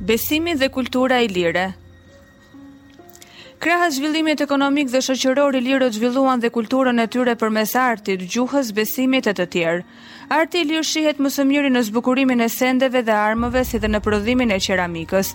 Besimi dhe kultura ilire Krahas zhvillimit ekonomik dhe shoqëror ilirët zhvilluan dhe kulturën e tyre përmes artit, gjuhës, besimit e të tjerë. Arti ilir shihet më së miri në zbukurimin e sendeve dhe armëve si dhe në prodhimin e qeramikës.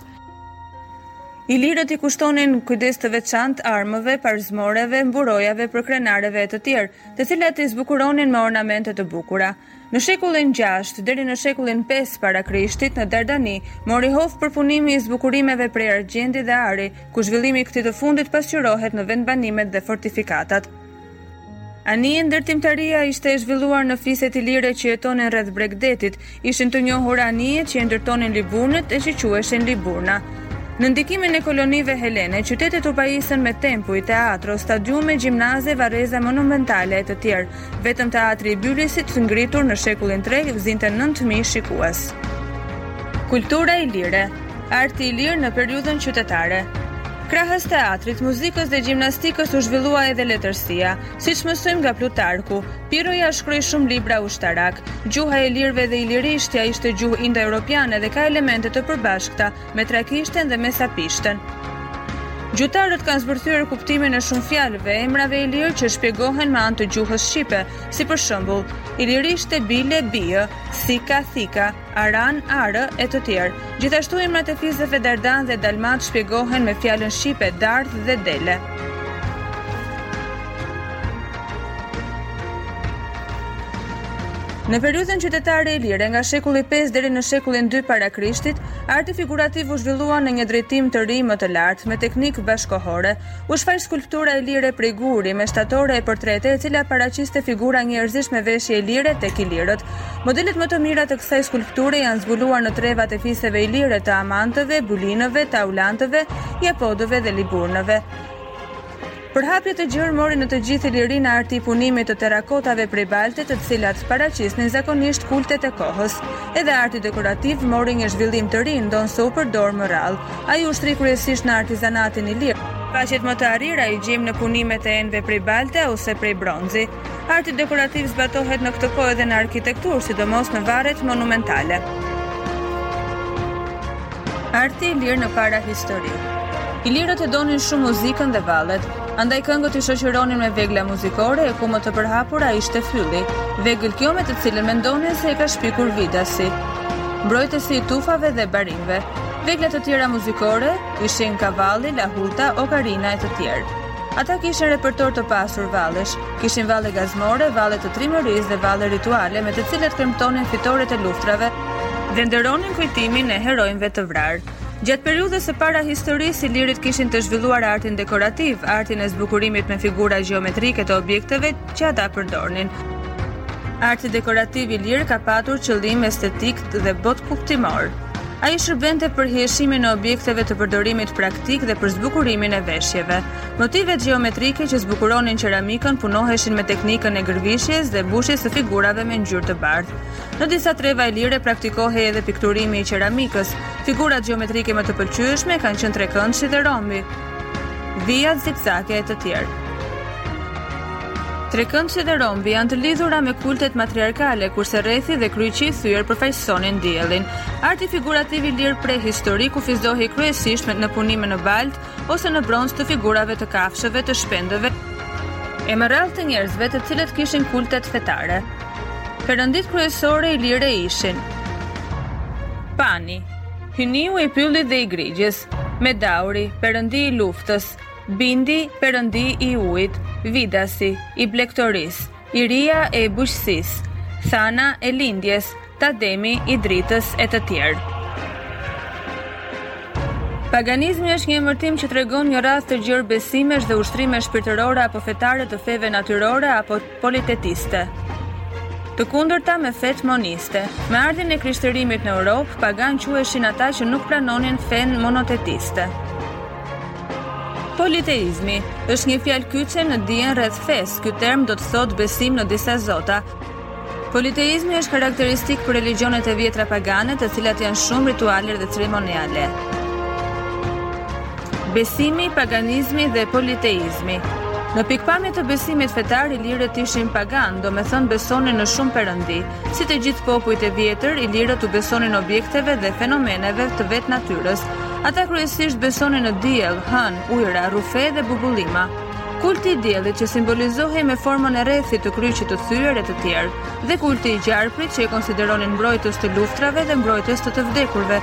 Ilirët i kushtonin kujdes të veçantë armëve, parzmoreve, mburojave, përkrenareve e të tjerë, të cilat i zbukuronin me ornamente të bukura. Në shekullin gjashtë, deri në shekullin pesë para Krishtit, në Dardani, mori hov përpunimi i zbukurimeve prej argjendi dhe ari, ku zhvillimi i këtij të fundit pasqyrohet në vendbanimet dhe fortifikatat. Anijendërtimtaria ishte e zhvilluar në fiset ilire që jetonin rreth bregdetit, ishin të njohura anijet që i ndërtonin liburnët e që quheshin liburna. Në ndikimin e kolonive helene, qytetet u pajisën me tempuj, teatro, stadiume, gjimnaze, varreza monumentale e të tjerë. Vetëm teatri i Bylisit, ngritur në shekullin tre, zinte 9.000 shikues. Kultura ilire, arti ilir në periudhën qytetare. Krahas teatrit, muzikës dhe gjimnastikës u zhvillua edhe letërsia, siç mësojmë nga Plutarku, Piroja shkroi shumë libra ushtarakë, gjuha e ilirëve dhe ilirishtja ishte gjuhë indo-europiane dhe ka elemente të përbashkëta Me trakishten dhe mesapishten. Gjuhëtarët kanë zbërthyer kuptimin e shumë fjalëve, emrave ilirë që shpjegohen me anë të gjuhës shqipe, si për shembull, ilirishte bile bijë, sika thika, aran arë e të tjerë. Gjithashtu emrat e fiseve dardanë dhe dalmatë shpjegohen me fjalën shqipe dardhë dhe dele. Në periudhën qytetare ilire nga shekulli 5 deri në shekullin 2 para Krishtit, Arti figurativ u zhvillua në një drejtim të ri më të lartë, me teknikë bashkëkohore. U shfaq skulptura ilire prej guri, me shtatore e portrete, e cila paraqiste figura njerëzish me veshje ilire tek ilirët. Modelet më të mira të kësaj skulpture janë zbuluar në trevat e fiseve ilire të amantëve, bulinëve, taulantëve, japodëve dhe liburnëve. Përhapje të gjerë mori në të gjithë Ilirinë arti i punimit të terrakotave prej balte, të cilat paraqisnin zakonisht kultet e kohës. Edhe arti dekorativ mori një zhvillim të ri, ndonëse u përdor më rrallë. Ai u shtri kryesisht në artizanatin ilir. Shfaqjet më të arrira i gjejmë në punimet e enëve prej balte ose prej bronzi. Arti dekorativ zbatohet në këtë kohë edhe në arkitekturë, sidomos në varret monumentale. Arti ilir në parahistori. Ilirët e donin shumë muzikën dhe vallet, andaj këngët i shoqëronin me vegla muzikore e ku më të përhapura ishte fylli, vegël kjo me të cilën mendonin se e ka shpikur Vidasi. Mbrojtësi i tufave dhe barinjve, vegla të tjera muzikore ishin kavalli, lahuta, okarina e të tjerë. Ata kishin repertor të pasur vallesh. Kishin valle gazmore, valle të trimërisë dhe valle rituale me të cilat kremtonin fitoret e luftrave dhe nderonin kujtimin e heronjve të vrarë. Gjatë periudhës së parahistorisë, ilirët kishin të zhvilluar artin dekorativ, artin e zbukurimit me figura gjeometrike të objekteve, që ata përdornin. Arti dekorativ ilir ka patur qëllim estetik dhe botëkuptimor. Ai shërbente për hijeshimin e objekteve të përdorimit praktik dhe për zbukurimin e veshjeve. Motivet gjeometrike që zbukuronin qeramikën punoheshin me teknikën e gërvishjes dhe mbushjes së figurave me ngjyrë të bardhë. Në disa treva ilire praktikohej edhe pikturimi i qeramikës. Figurat gjeometrike më të pëlqyeshme kanë qenë trekëndshi dhe rombi. Vijat zigzake e të tjerë. Trekëndshi dhe rombi janë të lidhura me kultet matriarkale, kurse rrethi dhe kryqi i thyer përfaqësonin diellin. Arti figurativ ilir prehistorik kufizohej kryesisht në punime në baltë ose në bronz të figurave të kafshëve, të shpendëve e më rrallë të njerëzve të cilët kishin kultet fetare. Perënditë kryesore ilire ishin Pani, hyjni i pyllit dhe i grigjes, Medauri, perëndi i luftës, Bindi, perëndi i ujit, Vidasi, i blegtorisë, Iria e i bujqësisë, Thana, e lindjes, Tademi, i dritës, e të tjerë. Paganizmi është një emërtim që tregon një radhë të gjërë besimesh dhe ushtrime shpirtërore apo fetare të feve natyrore apo politetiste. Të kundërta me fetë moniste. Me ardhjen e krishtërimit në Europë, paganë quheshin ata që nuk pranonin fenë monotetiste. Politeizmi është një fjalë kyçe në dijen rreth fesë. Ky term do të thotë besim në disa zota. Politeizmi është karakteristik për religjionet e vjetra pagane, të cilat janë shumë rituale dhe ceremoniale. Besimi, paganizmi dhe politeizmi. Në pikëpamje të besimit fetar, ilirët ishin paganë, domethënë besonin në shumë perëndi. Si të gjithë popujt e vjetër, ilirët u besonin objekteve dhe fenomeneve të vetë natyrës. Ata kryesisht besonin në diell, hënë, ujëra, rrufe dhe bubullima. Kulti i diellit që simbolizohej me formën e rrethit të kryqit të thyer e të tjerë, dhe kulti i gjarprit që e konsideronin mbrojtës të luftrave dhe mbrojtës të të vdekurve,